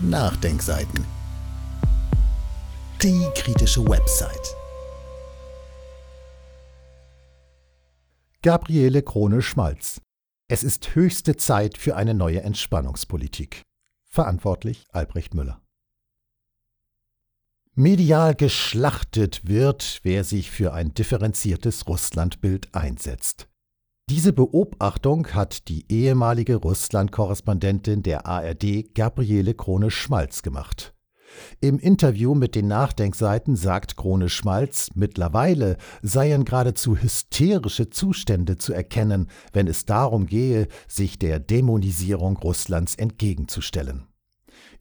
Nachdenkseiten. Die kritische Website. Gabriele Krone-Schmalz. Es ist höchste Zeit für eine neue Entspannungspolitik. Verantwortlich Albrecht Müller. Medial geschlachtet wird, wer sich für ein differenziertes Russlandbild einsetzt. Diese Beobachtung hat die ehemalige Russland-Korrespondentin der ARD Gabriele Krone-Schmalz gemacht. Im Interview mit den Nachdenkseiten sagt Krone Schmalz, mittlerweile seien geradezu hysterische Zustände zu erkennen, wenn es darum gehe, sich der Dämonisierung Russlands entgegenzustellen.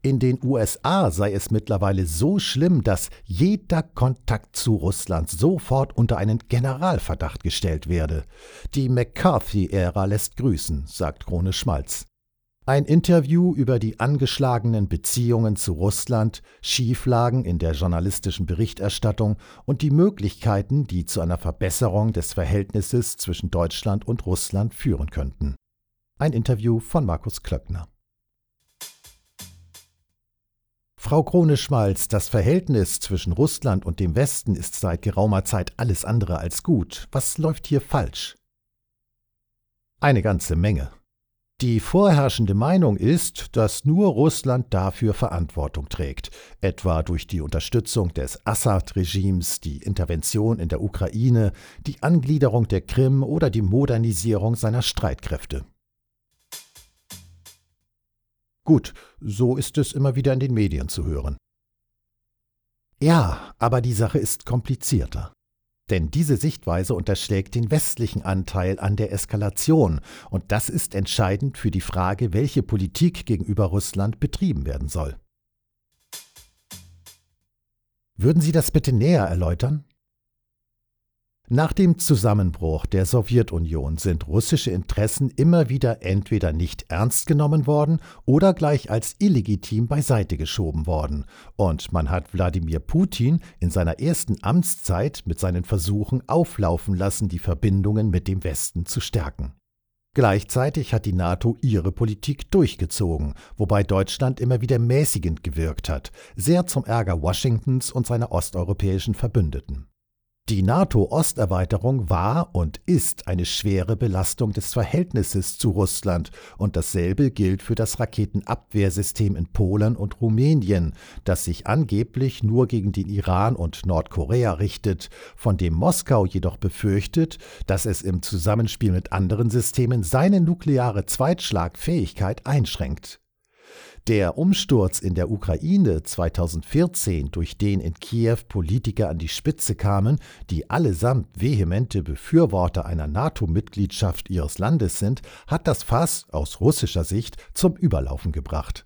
In den USA sei es mittlerweile so schlimm, dass jeder Kontakt zu Russland sofort unter einen Generalverdacht gestellt werde. Die McCarthy-Ära lässt grüßen, sagt Krone Schmalz. Ein Interview über die angeschlagenen Beziehungen zu Russland, Schieflagen in der journalistischen Berichterstattung und die Möglichkeiten, die zu einer Verbesserung des Verhältnisses zwischen Deutschland und Russland führen könnten. Ein Interview von Markus Klöckner. Frau Krone-Schmalz, das Verhältnis zwischen Russland und dem Westen ist seit geraumer Zeit alles andere als gut. Was läuft hier falsch? Eine ganze Menge. Die vorherrschende Meinung ist, dass nur Russland dafür Verantwortung trägt, etwa durch die Unterstützung des Assad-Regimes, die Intervention in der Ukraine, die Angliederung der Krim oder die Modernisierung seiner Streitkräfte. Gut, so ist es immer wieder in den Medien zu hören. Ja, aber die Sache ist komplizierter. Denn diese Sichtweise unterschlägt den westlichen Anteil an der Eskalation, und das ist entscheidend für die Frage, welche Politik gegenüber Russland betrieben werden soll. Würden Sie das bitte näher erläutern? Nach dem Zusammenbruch der Sowjetunion sind russische Interessen immer wieder entweder nicht ernst genommen worden oder gleich als illegitim beiseite geschoben worden, und man hat Wladimir Putin in seiner ersten Amtszeit mit seinen Versuchen auflaufen lassen, die Verbindungen mit dem Westen zu stärken. Gleichzeitig hat die NATO ihre Politik durchgezogen, wobei Deutschland immer wieder mäßigend gewirkt hat, sehr zum Ärger Washingtons und seiner osteuropäischen Verbündeten. Die NATO-Osterweiterung war und ist eine schwere Belastung des Verhältnisses zu Russland, und dasselbe gilt für das Raketenabwehrsystem in Polen und Rumänien, das sich angeblich nur gegen den Iran und Nordkorea richtet, von dem Moskau jedoch befürchtet, dass es im Zusammenspiel mit anderen Systemen seine nukleare Zweitschlagfähigkeit einschränkt. Der Umsturz in der Ukraine 2014, durch den in Kiew Politiker an die Spitze kamen, die allesamt vehemente Befürworter einer NATO-Mitgliedschaft ihres Landes sind, hat das Fass aus russischer Sicht zum Überlaufen gebracht.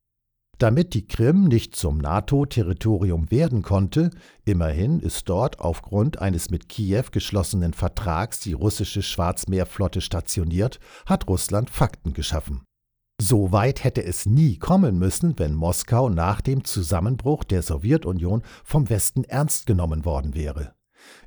Damit die Krim nicht zum NATO-Territorium werden konnte, immerhin ist dort aufgrund eines mit Kiew geschlossenen Vertrags die russische Schwarzmeerflotte stationiert, hat Russland Fakten geschaffen. So weit hätte es nie kommen müssen, wenn Moskau nach dem Zusammenbruch der Sowjetunion vom Westen ernst genommen worden wäre.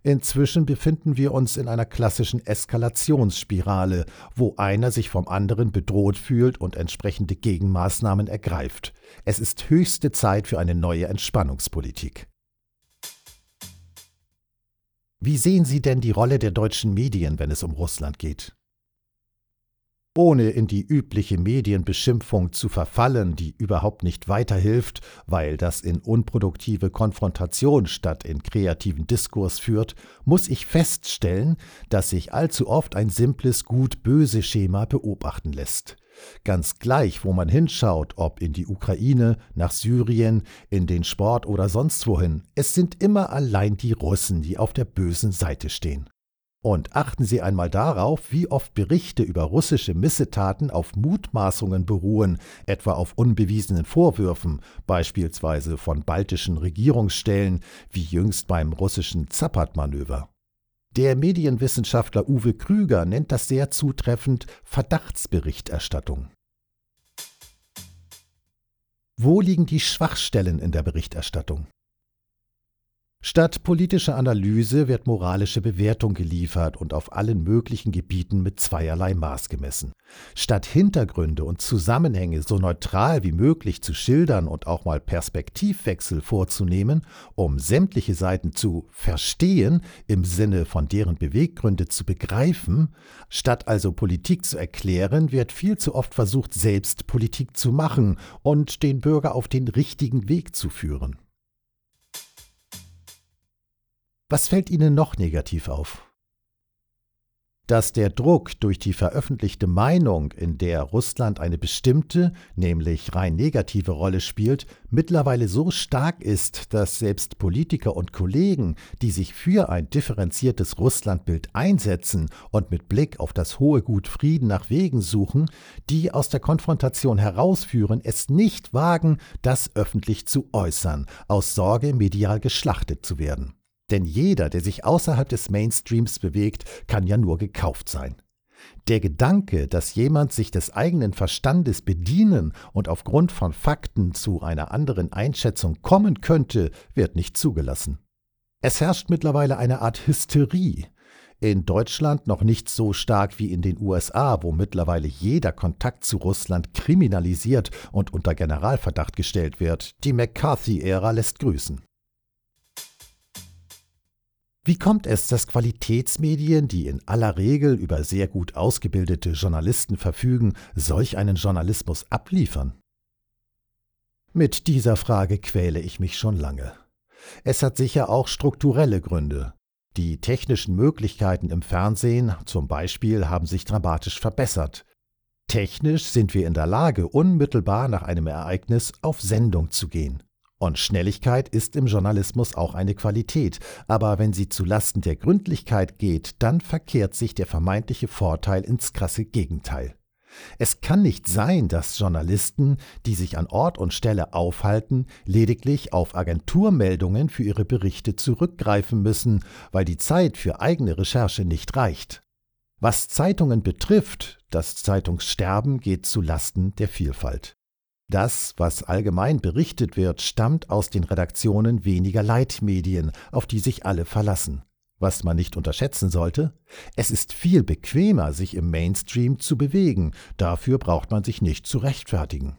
Inzwischen befinden wir uns in einer klassischen Eskalationsspirale, wo einer sich vom anderen bedroht fühlt und entsprechende Gegenmaßnahmen ergreift. Es ist höchste Zeit für eine neue Entspannungspolitik. Wie sehen Sie denn die Rolle der deutschen Medien, wenn es um Russland geht? Ohne in die übliche Medienbeschimpfung zu verfallen, die überhaupt nicht weiterhilft, weil das in unproduktive Konfrontation statt in kreativen Diskurs führt, muss ich feststellen, dass sich allzu oft ein simples Gut-Böse Schema beobachten lässt. Ganz gleich, wo man hinschaut, ob in die Ukraine, nach Syrien, in den Sport oder sonst wohin, es sind immer allein die Russen, die auf der bösen Seite stehen. Und achten Sie einmal darauf, wie oft Berichte über russische Missetaten auf Mutmaßungen beruhen, etwa auf unbewiesenen Vorwürfen, beispielsweise von baltischen Regierungsstellen, wie jüngst beim russischen Zapat-Manöver. Der Medienwissenschaftler Uwe Krüger nennt das sehr zutreffend Verdachtsberichterstattung. Wo liegen die Schwachstellen in der Berichterstattung? Statt politischer Analyse wird moralische Bewertung geliefert und auf allen möglichen Gebieten mit zweierlei Maß gemessen. Statt Hintergründe und Zusammenhänge so neutral wie möglich zu schildern und auch mal Perspektivwechsel vorzunehmen, um sämtliche Seiten zu verstehen, im Sinne von deren Beweggründe zu begreifen, statt also Politik zu erklären, wird viel zu oft versucht, selbst Politik zu machen und den Bürger auf den richtigen Weg zu führen. Was fällt Ihnen noch negativ auf? Dass der Druck durch die veröffentlichte Meinung, in der Russland eine bestimmte, nämlich rein negative Rolle spielt, mittlerweile so stark ist, dass selbst Politiker und Kollegen, die sich für ein differenziertes Russlandbild einsetzen und mit Blick auf das hohe Gut Frieden nach Wegen suchen, die aus der Konfrontation herausführen, es nicht wagen, das öffentlich zu äußern, aus Sorge, medial geschlachtet zu werden. Denn jeder, der sich außerhalb des Mainstreams bewegt, kann ja nur gekauft sein. Der Gedanke, dass jemand sich des eigenen Verstandes bedienen und aufgrund von Fakten zu einer anderen Einschätzung kommen könnte, wird nicht zugelassen. Es herrscht mittlerweile eine Art Hysterie. In Deutschland noch nicht so stark wie in den USA, wo mittlerweile jeder Kontakt zu Russland kriminalisiert und unter Generalverdacht gestellt wird. Die McCarthy-Ära lässt grüßen. Wie kommt es, dass Qualitätsmedien, die in aller Regel über sehr gut ausgebildete Journalisten verfügen, solch einen Journalismus abliefern? Mit dieser Frage quäle ich mich schon lange. Es hat sicher auch strukturelle Gründe. Die technischen Möglichkeiten im Fernsehen zum Beispiel haben sich dramatisch verbessert. Technisch sind wir in der Lage, unmittelbar nach einem Ereignis auf Sendung zu gehen. Und Schnelligkeit ist im Journalismus auch eine Qualität, aber wenn sie zu Lasten der Gründlichkeit geht, dann verkehrt sich der vermeintliche Vorteil ins krasse Gegenteil. Es kann nicht sein, dass Journalisten, die sich an Ort und Stelle aufhalten, lediglich auf Agenturmeldungen für ihre Berichte zurückgreifen müssen, weil die Zeit für eigene Recherche nicht reicht. Was Zeitungen betrifft, das Zeitungssterben geht zu Lasten der Vielfalt. Das, was allgemein berichtet wird, stammt aus den Redaktionen weniger Leitmedien, auf die sich alle verlassen. Was man nicht unterschätzen sollte, es ist viel bequemer, sich im Mainstream zu bewegen, dafür braucht man sich nicht zu rechtfertigen.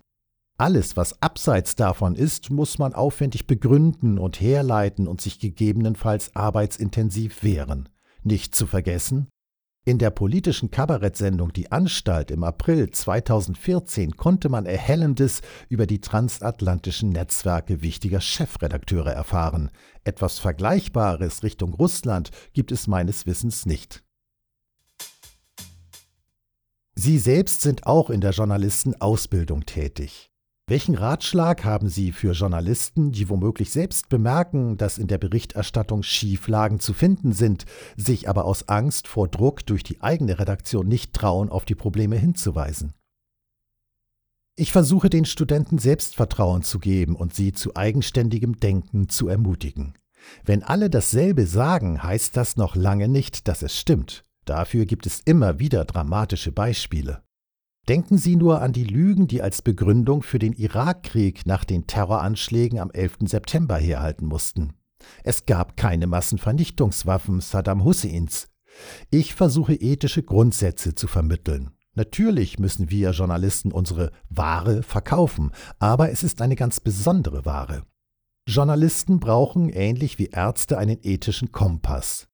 Alles, was abseits davon ist, muss man aufwendig begründen und herleiten und sich gegebenenfalls arbeitsintensiv wehren. Nicht zu vergessen, in der politischen Kabarettsendung Die Anstalt im April 2014 konnte man Erhellendes über die transatlantischen Netzwerke wichtiger Chefredakteure erfahren. Etwas Vergleichbares Richtung Russland gibt es meines Wissens nicht. Sie selbst sind auch in der Journalistenausbildung tätig. Welchen Ratschlag haben Sie für Journalisten, die womöglich selbst bemerken, dass in der Berichterstattung Schieflagen zu finden sind, sich aber aus Angst vor Druck durch die eigene Redaktion nicht trauen, auf die Probleme hinzuweisen? Ich versuche den Studenten Selbstvertrauen zu geben und sie zu eigenständigem Denken zu ermutigen. Wenn alle dasselbe sagen, heißt das noch lange nicht, dass es stimmt. Dafür gibt es immer wieder dramatische Beispiele. Denken Sie nur an die Lügen, die als Begründung für den Irakkrieg nach den Terroranschlägen am 11. September herhalten mussten. Es gab keine Massenvernichtungswaffen Saddam Husseins. Ich versuche ethische Grundsätze zu vermitteln. Natürlich müssen wir Journalisten unsere Ware verkaufen, aber es ist eine ganz besondere Ware. Journalisten brauchen ähnlich wie Ärzte einen ethischen Kompass.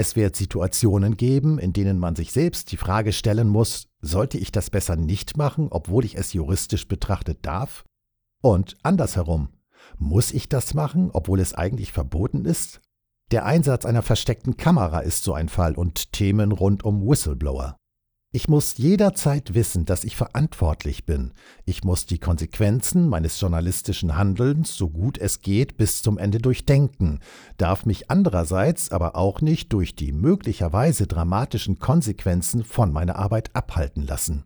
Es wird Situationen geben, in denen man sich selbst die Frage stellen muss, sollte ich das besser nicht machen, obwohl ich es juristisch betrachtet darf? Und andersherum, muss ich das machen, obwohl es eigentlich verboten ist? Der Einsatz einer versteckten Kamera ist so ein Fall und Themen rund um Whistleblower. Ich muss jederzeit wissen, dass ich verantwortlich bin. Ich muss die Konsequenzen meines journalistischen Handelns, so gut es geht, bis zum Ende durchdenken, darf mich andererseits aber auch nicht durch die möglicherweise dramatischen Konsequenzen von meiner Arbeit abhalten lassen.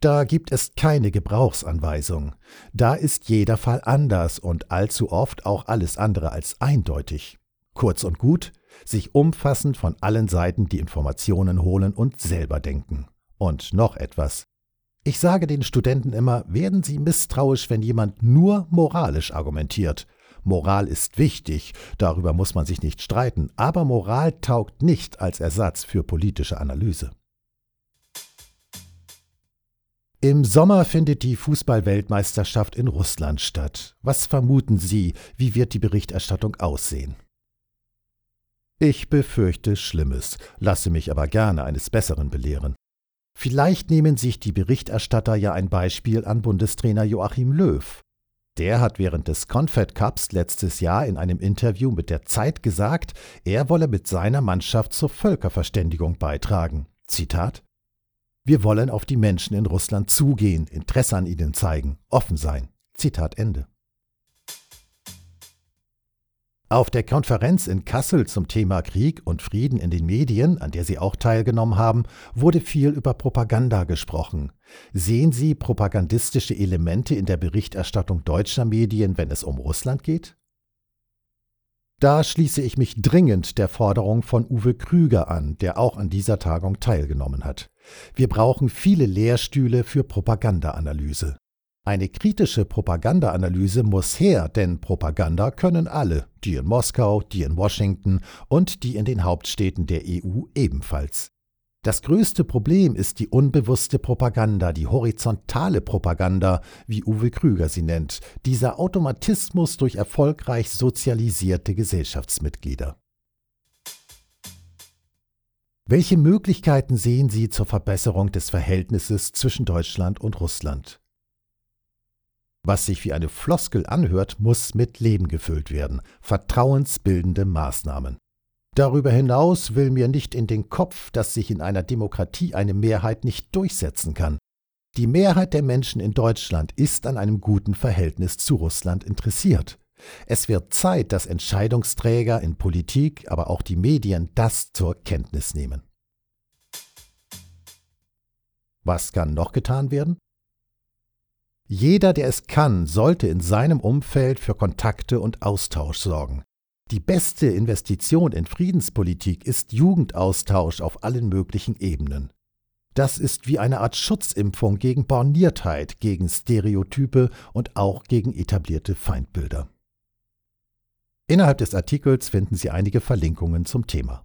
Da gibt es keine Gebrauchsanweisung. Da ist jeder Fall anders und allzu oft auch alles andere als eindeutig. Kurz und gut, sich umfassend von allen Seiten die Informationen holen und selber denken. Und noch etwas. Ich sage den Studenten immer, werden Sie misstrauisch, wenn jemand nur moralisch argumentiert. Moral ist wichtig, darüber muss man sich nicht streiten, aber Moral taugt nicht als Ersatz für politische Analyse. Im Sommer findet die Fußballweltmeisterschaft in Russland statt. Was vermuten Sie, wie wird die Berichterstattung aussehen? Ich befürchte Schlimmes, lasse mich aber gerne eines Besseren belehren. Vielleicht nehmen sich die Berichterstatter ja ein Beispiel an Bundestrainer Joachim Löw. Der hat während des Confed Cups letztes Jahr in einem Interview mit der Zeit gesagt, er wolle mit seiner Mannschaft zur Völkerverständigung beitragen. Zitat Wir wollen auf die Menschen in Russland zugehen, Interesse an ihnen zeigen, offen sein. Zitat Ende. Auf der Konferenz in Kassel zum Thema Krieg und Frieden in den Medien, an der Sie auch teilgenommen haben, wurde viel über Propaganda gesprochen. Sehen Sie propagandistische Elemente in der Berichterstattung deutscher Medien, wenn es um Russland geht? Da schließe ich mich dringend der Forderung von Uwe Krüger an, der auch an dieser Tagung teilgenommen hat. Wir brauchen viele Lehrstühle für Propagandaanalyse. Eine kritische Propagandaanalyse muss her, denn Propaganda können alle, die in Moskau, die in Washington und die in den Hauptstädten der EU ebenfalls. Das größte Problem ist die unbewusste Propaganda, die horizontale Propaganda, wie Uwe Krüger sie nennt, dieser Automatismus durch erfolgreich sozialisierte Gesellschaftsmitglieder. Welche Möglichkeiten sehen Sie zur Verbesserung des Verhältnisses zwischen Deutschland und Russland? Was sich wie eine Floskel anhört, muss mit Leben gefüllt werden. Vertrauensbildende Maßnahmen. Darüber hinaus will mir nicht in den Kopf, dass sich in einer Demokratie eine Mehrheit nicht durchsetzen kann. Die Mehrheit der Menschen in Deutschland ist an einem guten Verhältnis zu Russland interessiert. Es wird Zeit, dass Entscheidungsträger in Politik, aber auch die Medien das zur Kenntnis nehmen. Was kann noch getan werden? Jeder, der es kann, sollte in seinem Umfeld für Kontakte und Austausch sorgen. Die beste Investition in Friedenspolitik ist Jugendaustausch auf allen möglichen Ebenen. Das ist wie eine Art Schutzimpfung gegen Borniertheit, gegen Stereotype und auch gegen etablierte Feindbilder. Innerhalb des Artikels finden Sie einige Verlinkungen zum Thema.